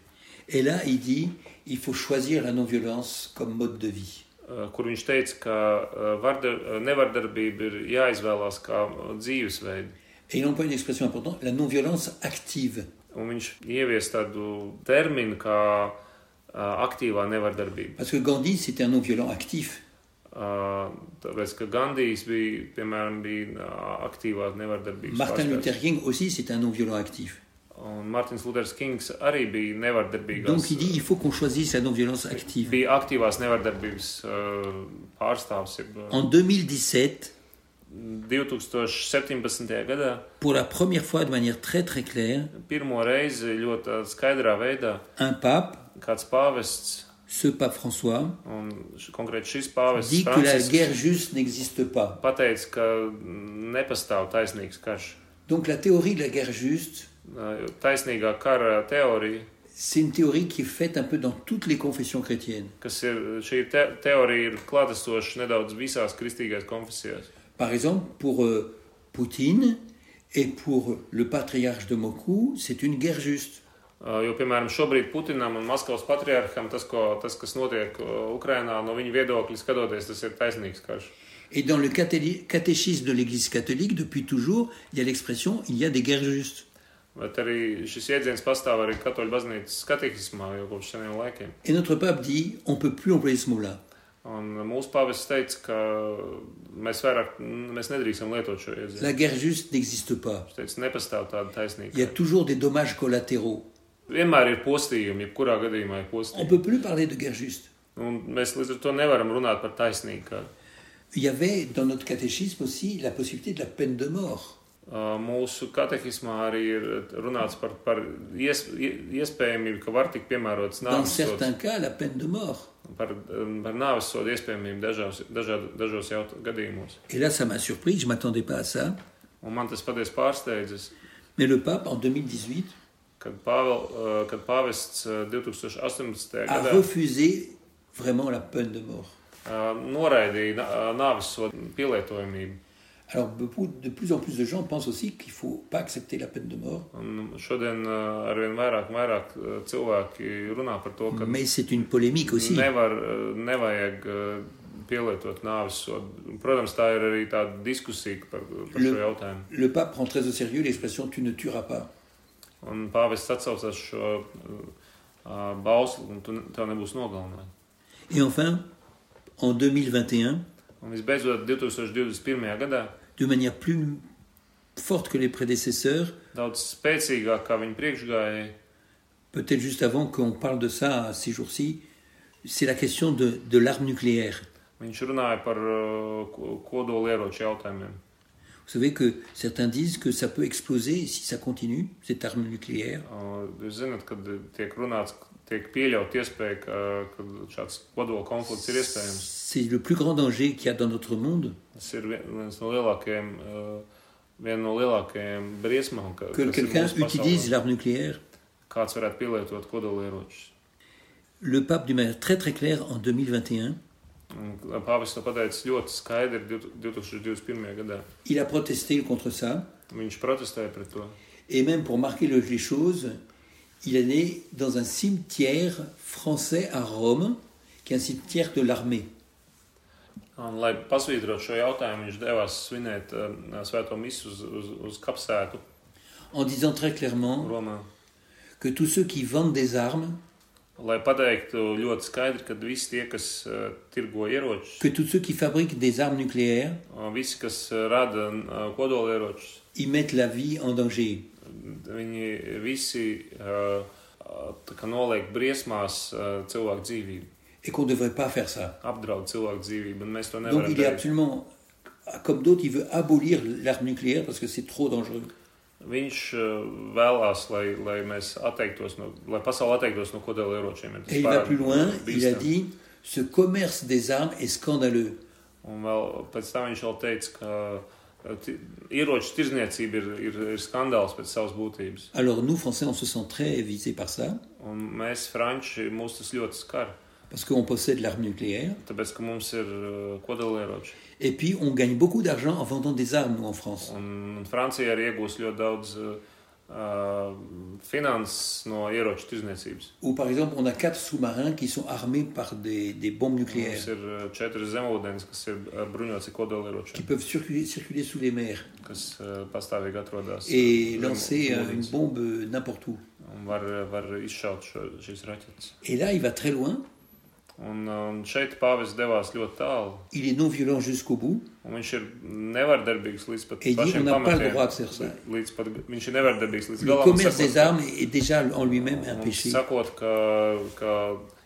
Et là, il dit, il faut choisir la non-violence comme mode de vie. kur viņš teica, ka vardar, nevardarbība ir jāizvēlās kā dzīvesveidi. Et il emploie une expression importante, la non-violence active. Un viņš ievies tādu terminu kā uh, aktīvā nevardarbība. Parce que Gandhi, c'était un non-violent actif. Uh, tāpēc, ka Gandijs bija, piemēram, bija aktīvā nevardarbības Martin. Luther King aussi, c'est un non-violent actif. Martins Kings arī bija nevardarbīgās. Donc il dit, il faut qu'on choisisse la non-violence active. bija aktīvās nevardarbības uh, pārstāvs. Jeb, En 2017, 2017. gadā pour la première fois de manière très très claire, pirmo reizi ļoti tādā skaidrā veidā un pape, kāds pāvests, ce pape François, un pāvests, dit que la guerre juste n'existe pas. pateica, ka nepastāv taisnīgs karš. Donc la théorie de la guerre juste, Taisnīgā kara teorija, c'est une théorie qui est faite un peu dans toutes les confessions chrétiennes. kas ir šī te teorija, ir klātesoša nedaudz visās kristīgās konfesijās. Par exemple, pour euh, Poutine et pour le patriarche de Moscou, c'est une guerre juste. Uh, Jo, piemēram, šobrīd Putinam un Maskavas patriarham tas, ko, tas kas notiek uh, Ukrainā, no viņa viedokļa skatoties, tas ir taisnīgs karš. Et dans le catéchisme de l'Église catholique, depuis toujours, il y a l'expression il y a des guerres justes. Bet arī šis jēdziens pastāv arī katoļu baznīcas skatehismā jau kopš seniem laikiem. Et notre pape dit on peut plus employer ce mot-là. Un mūsu pāvests teica, ka mēs vairāk mēs nedrīkstam lietot šo La jēdzienu. guerre juste n'existe pas. Viņš teica, nepastāv tāda Il y a taisnība. toujours des dommages collatéraux. Vienmēr ir postījumi, jebkurā gadījumā ir On postījumi. peut plus parler de guerre juste. Un mēs līdz ar to nevaram runāt par taisnīgu. karu. Il y avait dans notre catéchisme aussi la possibilité de la peine de mort. Uh, Mūsu katehismā arī ir runāts par, par ies, ie- iespējamību, ka var tikt piemērots Dans nāves certains sods. cas, la peine de mort. Par, um, par nāves sodu iespējamību dažos, dažād, dažos jaut, gadījumos. Et là, ça m'a surpris, je m'attendais pas à ça. Un man tas patiesi pārsteidzis, Mais le pape, en 2018, kad, Pāvel, uh, kad pāvests uh, 2018. a gadā refusé vraiment la peine de mort. uh, noraidīja nā- uh, nāves sodu pielietojamību. Alors, beaucoup- de plus en plus de gens pensent aussi qu'il ne faut pas accepter la peine de mort. To, ka Mais c'est une polémique aussi. par Le-. Le pape prend très au sérieux l'expression tu ne tueras pas. Et enfin, en 2021, Un visbeidzot, 2021. gadā de manière plus forte que les prédécesseurs, peut-être juste avant qu'on parle de ça ces jours-ci, c'est la question de, de l'arme nucléaire. uh. Vous savez que certains disent que ça peut exploser si ça continue, cette arme nucléaire. Uh, tiek runāts, tiek pieļaut iespēja, ka, ka šāds kodola konflikts ir iespējams. C'est le plus grand danger qu'il y a dans notre monde, Tas ir vien- viens no lielākajiem, viena no lielākajiem briesmām, ka, que quelqu'un utilise l'arme nucléaire. kāds varētu pielietot kodolieročus. Le pape, d'une manière très très claire, en 2021, Un Pāvis to pateica ļoti skaidri 2021. gadā. il a protesté contre ça. Viņš protestēja pret to. Et même pour marquer le- les choses, il est né dans un cimetière français à Rome, qui est un cimetière de l'armée. Un, lai pasvītrotu šo jautājumu, viņš devās svinēt uh, svēto misu uz, uz, uz kapsētu en disant très clairement Romā. que tous ceux qui vendent des armes, Lai pateiktu ļoti skaidri, ka visi tie, kas uh, tirgo ieročus, que tous ceux qui fabriquent des armes nucléaires, uh, visi, kas rada kodolieročus, ils mettent la vie en danger. Viņi visi noliek briesmās cilvēku dzīvību. et qu'on ne devrait pas faire ça. apdraud cilvēku dzīvību, un mēs to Donc nevaram il est absolument, comme d'autres, il veut abolir l'arme nucléaire parce que c'est trop dangereux. Viņš vēlās, lai, lai mēs atteiktos no, lai pasaule atteiktos no kodolieročiem. Et il va plus loin, il a dit, ce commerce des armes est scandaleux. Un vēl pēc tam viņš vēl teica, ka Alors nous, Français, on se sent très visés par ça, parce qu'on possède l'arme nucléaire. Et puis, on gagne beaucoup d'argent en vendant des armes, nous, en France. Uh, finanses no ieroču tirzniecības. Où, par exemple, on a quatre sous-marins qui sont armés par des, des bombes Mums nucléaires, ir uh, četras zemūdens, kas ir uh, bruņots ar qui kodolieročiem, peuvent circuler, circuler sous les mers kas uh, pastāvīgi atrodas et lancer une bombe n'importe où. Un var, var izšaut šo, šīs raķetes. Et là, il va très loin, Un, un šeit pāvis devās ļoti tālu. il est non violent jusqu'au bout, Un viņš ir nevardarbīgs līdz pat et il dit on pašiem n'a pas le pamatiem. droit de faire ça. Līdz pat, viņš ir nevardarbīgs līdz Le galam. commerce sakot, des armes est déjà en lui-même un un péché. Sakot, ka, ka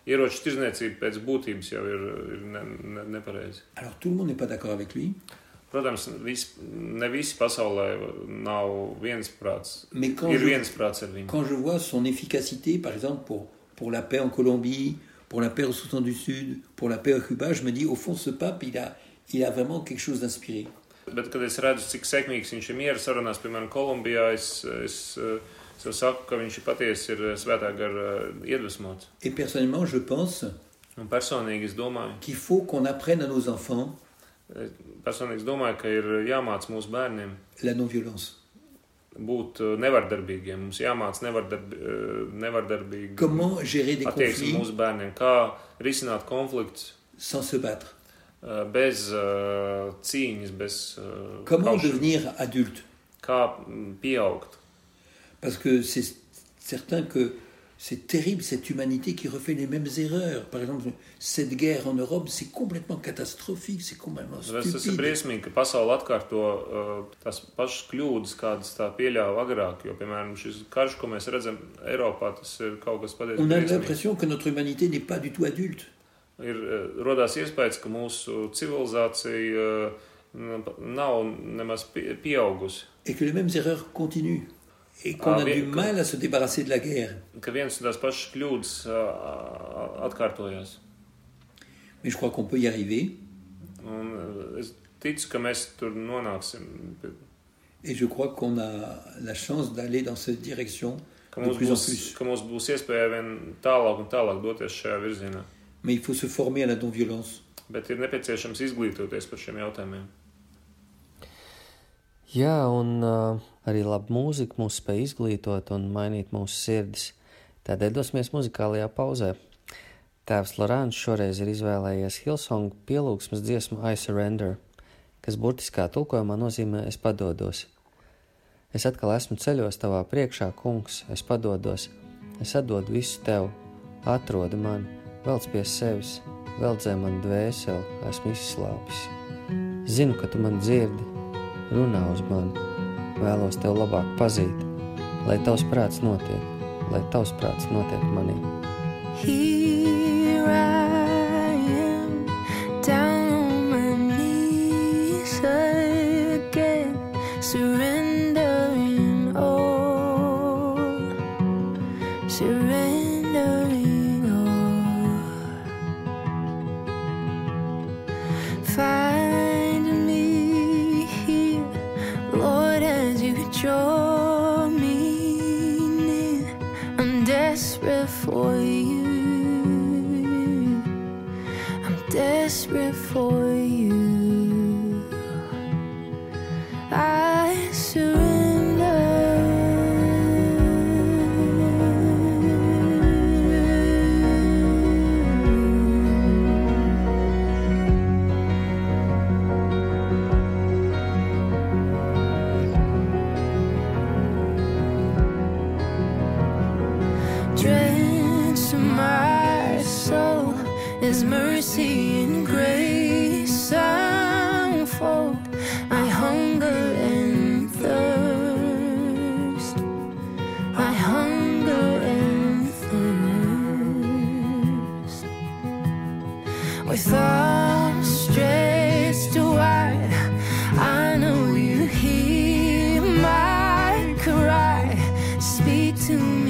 ieroču tirzniecība pēc būtības jau ir, ir ne, ne, nepareizi. Alors tout le monde n'est pas d'accord avec lui, Protams, vis, ne visi pasaulē nav viensprāts. mais quand Ir je, viensprāts ar viņu. quand je vois son efficacité, par exemple, pour, pour la paix en Colombie, pour la paix au Soudan du Sud, pour la paix à Cuba, je me dis, au fond, ce pape, il a, il a vraiment quelque chose d'inspiré. Bet, kad es redzu, cik sekmīgs viņš ir miera sarunās, piemēram, Kolumbijā, es, es, es jau saku, ka viņš ir patiesi ir svētā gara iedvesmots. Et personnellement, je pense Un personīgi es domāju, qu'il faut qu'on apprenne à nos enfants es personīgi es domāju, ka ir jāmāc mūsu bērniem la non-violence. būt eh, nevardarbīgiem. Mums jāmācās nevardarb, eh, nevardarbīgi attieksmi mūsu bērniem, kā risināt konfliktus. Eh, bez uh, cīņas, bez uh, kā mm, pieaugt. Parce que c'est certain que c'est terrible cette humanité qui refait les mêmes erreurs. Par exemple, cette guerre en Europe, c'est complètement catastrophique, c'est complètement Tas tas ir stupide. briesmīgi, ka pasaule atkārto uh, tās pašas kļūdas, kādas tā pieļāva agrāk. Jo, piemēram, šis karš, ko mēs redzam Eiropā, tas ir kaut kas patiesi On a briesmīgs. l'impression que notre humanité n'est pas du tout adulte. Ir uh, rodās iespējas, ka mūsu civilizācija uh, nav nemaz pie- pieaugusi. et que les mêmes erreurs continuent et qu'on a du mal à se débarrasser de la guerre. Mais je crois qu'on peut y arriver. Et je crois qu'on a la chance d'aller dans cette direction de plus en plus. Mais il faut se former à la non-violence. Jā, un uh, arī laba mūzika mūs spēj izglītot un mainīt mūsu sirdis. Tādēļ dosimies muzikālajā pauzē. Tēvs Lorāns šoreiz ir izvēlējies Hilsongu pielūgsmes dziesmu I Surrender, kas burtiskā tulkojumā nozīmē es padodos. Es atkal esmu ceļos tavā priekšā, kungs, es padodos, es atdodu visu tev, atrodi mani, velc pie sevis, veldzē man dvēseli, esmu izslāpis. Zinu, ka tu man dzirdi, runā uz mani, vēlos tev labāk pazīt, lai tavs prāts notiek, lai tavs prāts notiek manī. Here to me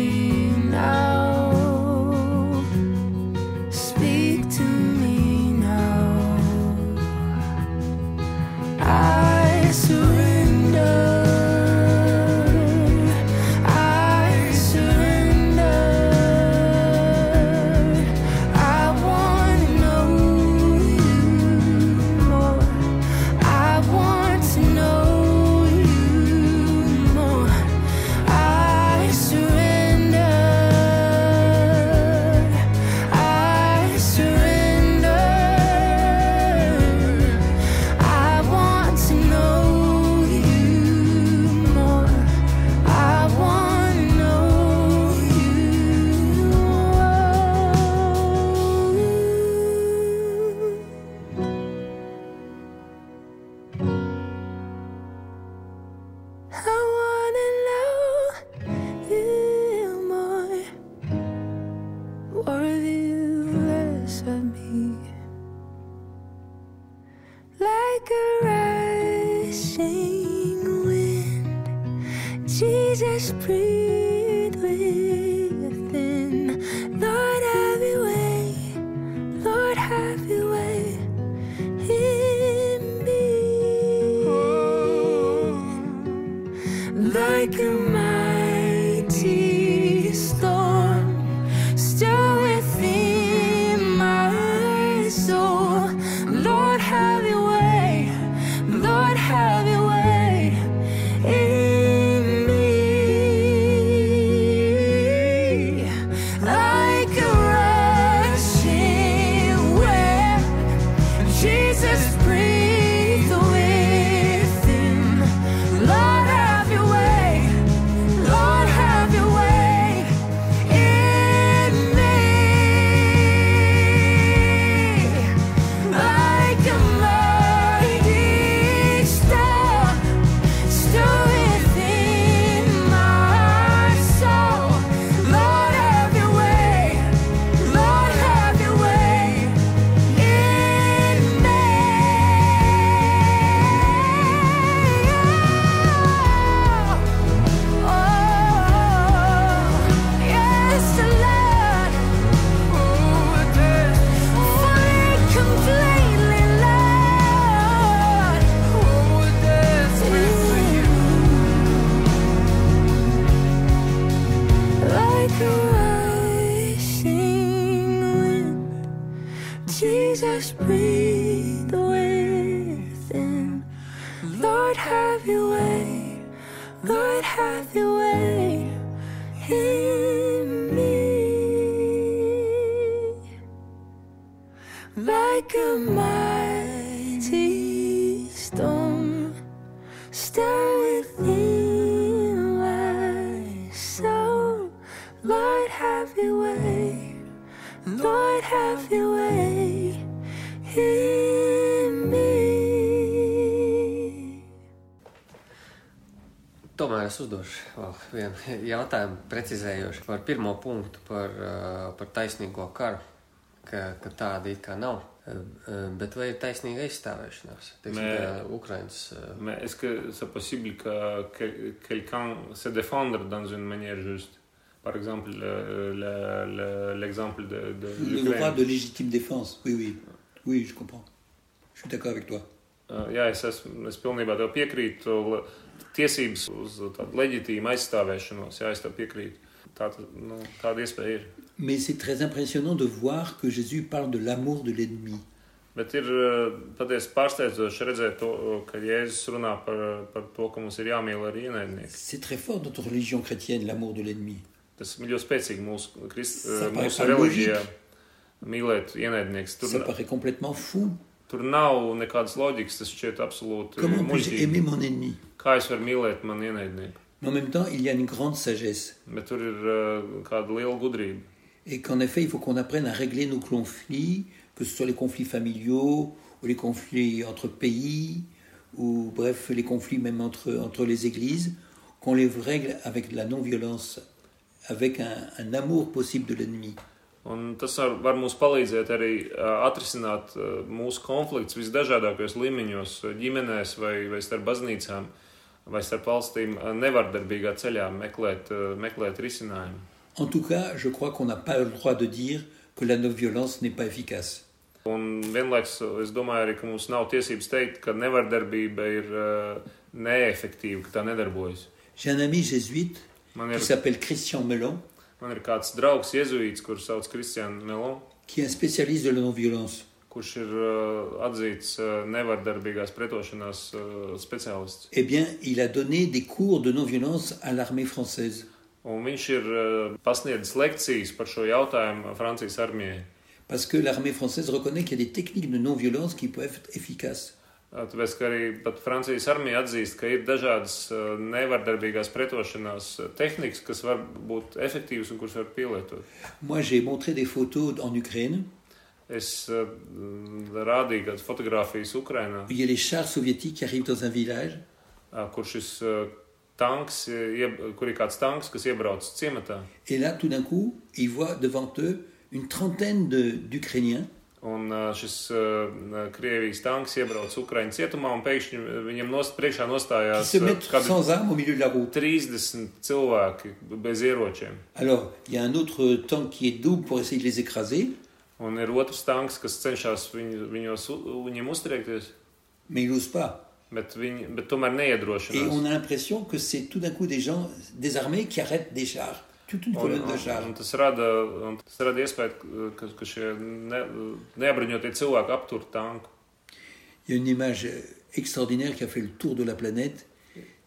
Tomēr es uzdošu vēl vienu jautājumu, precizējoši par pirmo punktu, par, uh, par taisnīgo karu, ka, ka tāda it kā nav. Uh, uh, Bet vai ir taisnīga aizstāvēšanās? C'est possible que quel- quelqu'un se défendre dans une manière juste Par exemple, le- le- le- l'exemple de, de Le droit de légitime défense, oui, oui. Oui, je comprends. Je suis d'accord avec toi. Jā, es, esmu, es pilnībā tev piekrītu. Tiesības uz tādu leģitīmu aizstāvēšanos, jā, es tev piekrītu. Tā, nu, tāda iespēja ir. Mais c'est très impressionnant de voir que Jésus parle de l'amour de l'ennemi. Bet ir patiesi pārsteidzoši redzēt, to, ka Jēzus runā par, par to, ka mums ir jāmīl arī ienaidnieki. C'est très fort dans notre religion chrétienne, l'amour de l'ennemi. Tas ir ļoti spēcīgi mūsu, krist, Ça paraît mūsu pas reliģijā. Mīlēt ienaidnieks. Tur, Ça paraît complètement fou. Tur nav nekādas loģikas, tas šķiet absolūti Comment puis-je muļķīgi. aimer mon ennemi? Kā es varu mīlēt manu ienaidnieku? Mais en même temps, il y a une grande sagesse. Tur ir uh, gudrība. Et qu'en effet, il faut qu'on apprenne à régler nos conflits, que ce soit les conflits familiaux, ou les conflits entre pays, ou bref, les conflits même entre, entre les églises, qu'on les règle avec la non-violence, avec un, un amour possible de l'ennemi. Un tas var, var mums palīdzēt arī atrisināt mūsu konfliktus visdažādākajos līmeņos, ģimenēs vai, vai starp baznīcām vai starp valstīm nevardarbīgā ceļā meklēt, meklēt risinājumu. En tout cas, je crois qu'on n'a pas le droit de dire que la non-violence n'est pas efficace. Un vienlaikus es domāju arī, ka mums nav tiesības teikt, ka nevardarbība ir ā, neefektīva, ka tā nedarbojas. J'ai un ami jésuite Man qui ir, s'appelle Christian Melon, man ir kāds draugs, jēzuīts, kurš sauc Kristiānu Melonu. qui est un spécialiste de la non-violence. kurš ir uh, atzīts uh, nevardarbīgās pretošanās uh, speciālists. Eh bien, il a donné des cours de non-violence à l'armée française. Un viņš ir uh, pasniedzis lekcijas par šo jautājumu Francijas armijai. Parce que l'armée française reconnaît qu'il y a des techniques de non-violence qui peuvent être efficaces. Tāpēc arī Francijas armija atzīst, ka ir dažādas nevardarbīgās pretošanās tehnikas, kas var būt efektīvas un kuras var pielietot. Es rādīju kādas fotogrāfijas Ukrajinā. Kur šis tanks, kur ir kāds tanks, kas iebrauc ciematā. Et là, tout d'un coup, ils voient devant eux une trentaine d'Ukrainiens. De, Un ā, šis uh, Krievijas tanks iebrauc Ukraiņu cietumā, un pēkšņi viņam nost, priekšā qui nostājās se ā, mettent kādi sans armes au milieu de la route. 30 cilvēki bez ieročiem. Alors, il y a un autre tank qui est double pour essayer de les écraser, Un ir otrs tanks, kas cenšas viņu, viņos, u- viņiem uztriekties, mais ils n'osent pas. bet, viņi, bet tomēr Et neiedrošinās. on a l'impression que c'est tout d'un coup des gens désarmés qui arrêtent des chars. Une Un, colonne de un, un tas rada, un tas rada iespēju, ka, ka šie ne, neapbruņotie cilvēki aptur tanku. Il y a une image extraordinaire qui a fait le tour de la planète.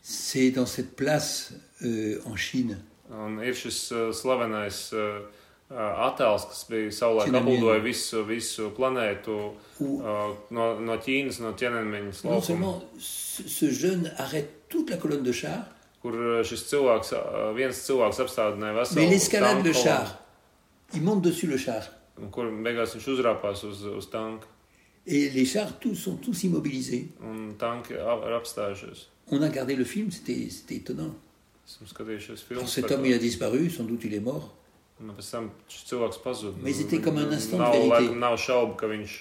C'est dans cette place euh, en Chine. Un ir šis uh, slavenais uh, uh, attēls, kas bija savulaik Tiananmen. apbūvēja visu, visu planētu Où uh, no, no Ķīnas, no ķēniņa non seulement ce jeune arrête toute la colonne de chars, kur uh, šis cilvēks, uh, viens cilvēks apstādināja veselu le char. Dessus le char. un Kur beigās viņš uzrāpās uz, uz tanku, Et les chars tous sont tous immobilisés. un tanki ap- ir apstājušies. On a regardé le film, c'était étonnant. Esmu skatījušies Alors, filmu. cet homme, il a disparu, sans doute il est mort. Un pēc tam šis cilvēks pazuda. Mais c'était comme un instant de vérité. laikam, nav šaubu, ka viņš,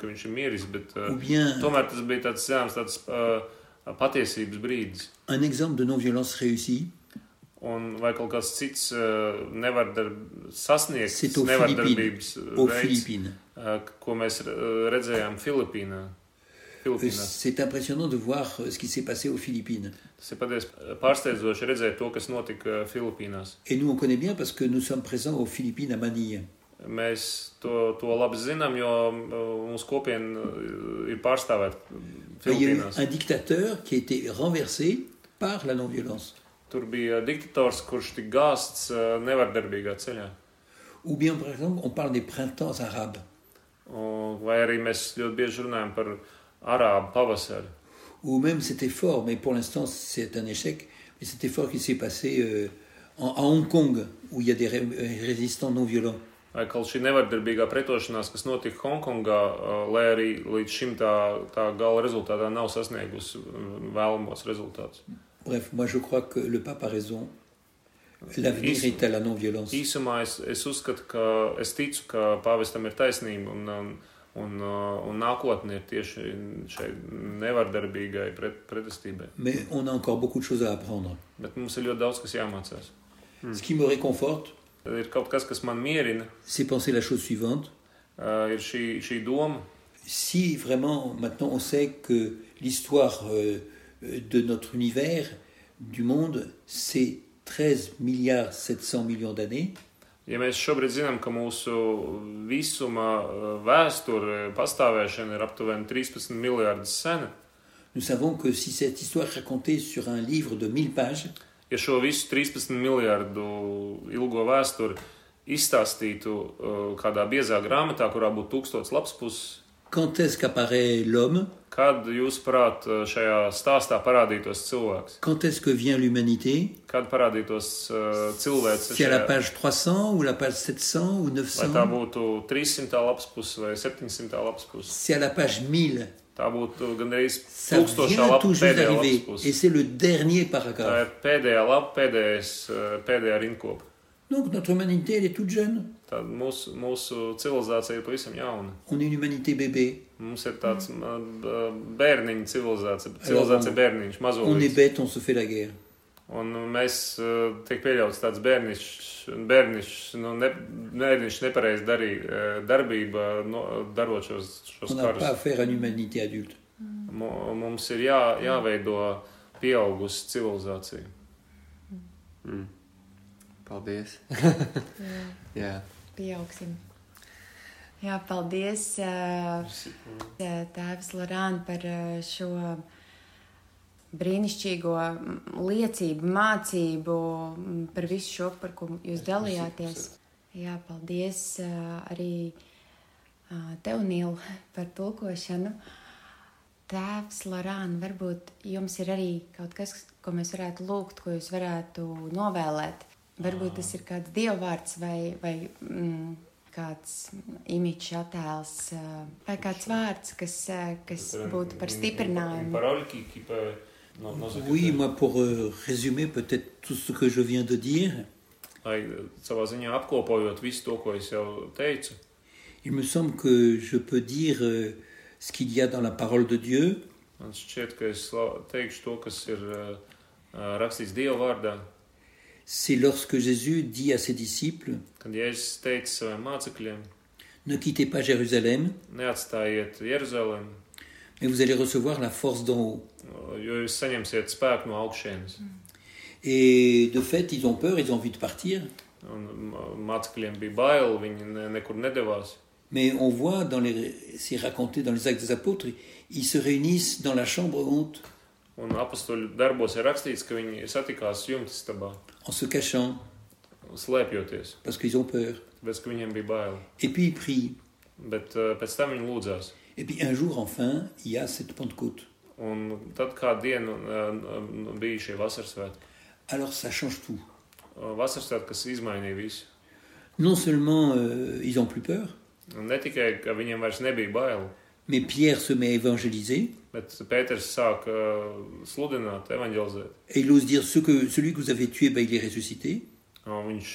ka viņš ir mieris, bet Ou bien tomēr tas bija tāds zināms tāds, uh, patiesības brīdis. un exemple de non-violence réussie, Un vai kaut kāds cits C'est aux nevardarbības veids, Philippines. ko mēs redzējām Filipīnā. Euh. C'est impressionnant de voir euh, ce qui s'est passé aux Philippines. Kas. Et nous, on connaît bien parce que nous sommes présents aux Philippines à Manille. Mēs to, to labi zinām, jo mūsu kopiena uh, ir pārstāvēta Il y a eu un dictateur qui a été renversé par la non-violence? Tur bija diktators, kurš tika gāsts uh, nevardarbīgā ceļā. Ou bien, par exemple, on parle des printemps arabes. Vai arī mēs ļoti bieži runājam par arābu pavasaru. Ou même cet effort, mais pour l'instant c'est un échec, mais cet effort qui s'est passé euh, en- à Hong Kong, où il y a des ré- résistants non violents. Kaut šī nevardarbīgā pretošanās, kas notika Hongkongā, lai arī līdz šim tā, tā gala rezultātā nav sasniegusi vēlamos rezultātus. Bref, moi je crois que le pape a raison. L'avenir est à la non-violence. Īsumā es, es uzskatu, ka es ticu, ka pāvestam ir taisnība un, un, un, un nākotne ir tieši šai nevardarbīgai pret, pretestībai. Mais on a encore beaucoup de choses à apprendre. Bet mums ir ļoti daudz, kas jāmācās. Ce qui me réconforte, Ir kaut kas, kas man mierina, c'est penser la chose suivante. uh, ir šī, šī doma, Si vraiment maintenant on sait que l'histoire euh, de notre univers, du monde, c'est 13 milliards 700 millions d'années, Ja mēs šobrīd zinām, ka mūsu visuma vēsture, pastāvēšana ir aptuveni 13 miljardus sena, nous savons que si cette histoire racontée sur un livre de 1000 pages, ja šo visu 13 miljardu ilgo vēsturi izstāstītu uh, kādā biezā grāmatā, kurā būtu tūkstots lapspuses, quand est-ce qu'apparaît l'homme kad jūsuprāt uh, šajā stāstā parādītos cilvēks? Quand est-ce que vient l'humanité Kad parādītos uh, cilvēks? C'est à la page 300 ou la page 700 ou Vai tā 900 būtu 300 lapspuse vai 700 lapspuse? C'est à la page 1000. Ça vient tout juste d'arriver et c'est le dernier paragraphe. Donc notre humanité, elle est toute jeune. On est une humanité bébé. Alors, on, on est bête, on se fait la guerre. Un mēs uh, tiek pieļauts tāds bērnišs, bērnišs, nu, ne, bērnišs nepareiz darī, eh, darbība, no, darot šos, šos karus. Mums ir jā, jāveido pieaugusi civilizācija. Mm. Paldies! Jā, Pieaugsim. Jā, paldies, uh, Tēvs Lorāna, par šo brīnišķīgo mm, liecību, mācību, mm, par visu šo, par ko jūs dalījāties. Jā, paldies arī tev, Nīl, par tulkošanu. Tēvs Lorāna, varbūt jums ir arī kaut kas, ko mēs varētu lūgt, ko jūs varētu novēlēt. Varbūt tas ir kāds dievvvārds vai, vai mm, kāds imīķis attēls vai kāds vārds, kas, kas būtu par stiprinājumu. Oui, moi, pour euh, résumer peut-être tout ce que je viens de dire, teicu, il me semble que je peux dire euh, ce qu'il y a dans la parole de Dieu, c'est lorsque Jésus dit à ses disciples, ne quittez pas Jérusalem, mais vous allez recevoir la force d'en haut. augšienes. Et de fait, ils ont peur, ils ont envie de partir. Mais on voit, dans les, c'est raconté dans les actes des apôtres, ils se réunissent dans la chambre jumtstabā, en se cachant parce qu'ils ont peur. Et puis ils prient. Et puis un jour, enfin, il y a cette Pentecôte. Svētki. Alors ça change tout. Visu. Non seulement euh, ils ont plus peur, mais Pierre se met à évangéliser evanģelizēt. et il ose dire ce que, celui que vous avez tué, ben, il est ressuscité. Viņš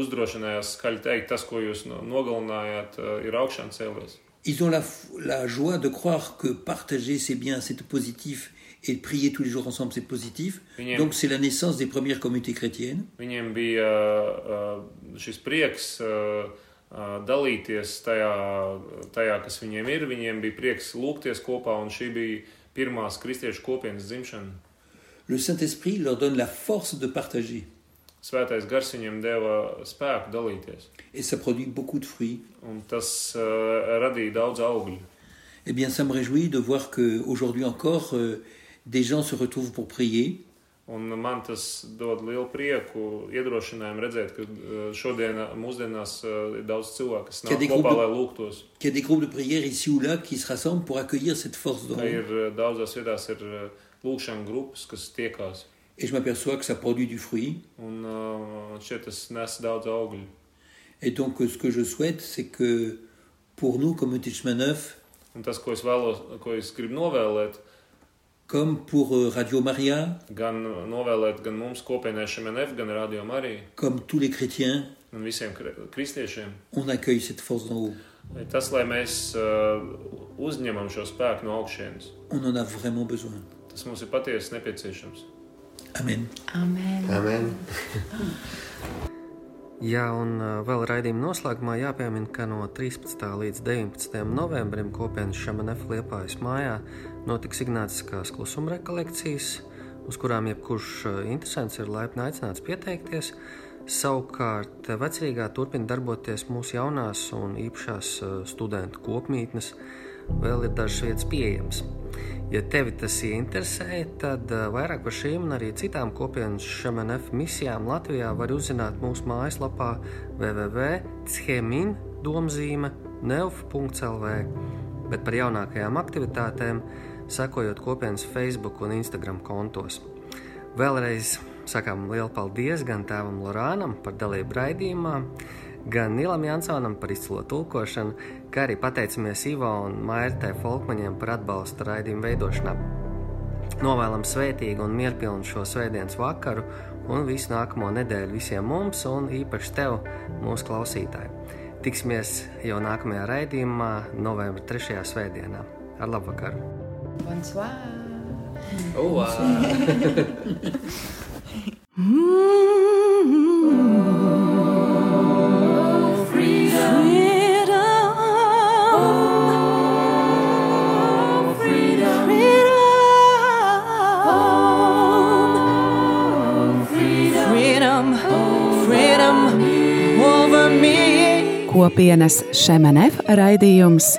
uzdrošinājās skaļi teikt, tas, ko jūs no- nogalinājāt, ir augšām cēlies. Ils ont la, joie de croire que partager c'est bien, c'est positif, et prier tous les jours ensemble c'est positif. Viņiem, Donc c'est la naissance des premières communautés chrétiennes. viņiem bija uh, šis prieks uh, dalīties tajā, tajā, kas viņiem ir. Viņiem bija prieks lūgties kopā, un šī bija pirmās kristiešu kopienas dzimšana. Le Saint-Esprit leur donne la force de partager. Svētais gars viņiem deva spēku dalīties, Et ça produit beaucoup de fruits. un tas uh, radīja daudz augļu. Eh bien, ça me réjouit de voir qu'aujourd'hui encore, euh, des gens se retrouvent pour prier. Un man tas dod lielu prieku, iedrošinājumu redzēt, ka uh, šodien, mūsdienās, uh, ir daudz cilvēku, kas Kad nāk ir kopā, grupa- lai lūgtos. Qu'il y a des groupes de prière ici ou là qui se rassemblent pour accueillir cette force d'en Ka haut. ir uh, daudzās vietās ir uh, lūkšana grupas, kas tiekās. Et je m'aperçois que ça produit du fruit. Un uh, augļu. Et donc, euh, ce que je souhaite, c'est que pour nous, comme comme pour euh, Radio Maria, gan novēlēt gan mums kopienai šemenef, gan Radio Marija, comme tous les chrétiens, un visiem kri- kristiešiem, on accueille cette force d'en haut. ir tas, lai mēs uh, uzņemam šo spēku no augšienes. On en a vraiment besoin. Tas mums ir patiesi nepieciešams. Amen. Amen. Amen. Jā, un uh, vēl raidījuma noslēgumā jāpiemina, ka no 13. līdz 19. novembrim kopienas Šamanef Liepājas mājā notiks Ignāciskās klusuma rekolekcijas, uz kurām jebkurš uh, interesants ir laipni aicināts pieteikties. Savukārt vecrīgā turpina darboties mūsu jaunās un īpašās uh, studentu kopmītnes. Vēl ir dažas vietas pieejamas. Ja tevi tas interesē, tad uh, vairāk par šīm un arī citām kopienas šemenef misijām Latvijā var uzzināt mūsu mājaslapā www.chemin.domzīme.neuf.lv, bet par jaunākajām aktivitātēm sekojot kopienas Facebook un Instagram kontos. Vēlreiz sakām lielu paldies gan tēvam Lorānam par dalību raidījumā, gan Nilam Jansonam par izcilo tulkošanu, kā arī pateicamies Ivo un Mairtē Folkmaņiem par atbalstu raidījumu veidošanā. Novēlam svētīgu un mierpilnu šo svētdienas vakaru un visu nākamo nedēļu visiem mums un īpaši tev, mūsu klausītāji. Tiksimies jau nākamajā raidījumā, novembra 3. svētdienā. Ar labu vakaru! Bonsoir! Oh, kopienas Šemenef raidījums.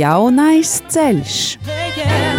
Jaunais ceļš. Yeah.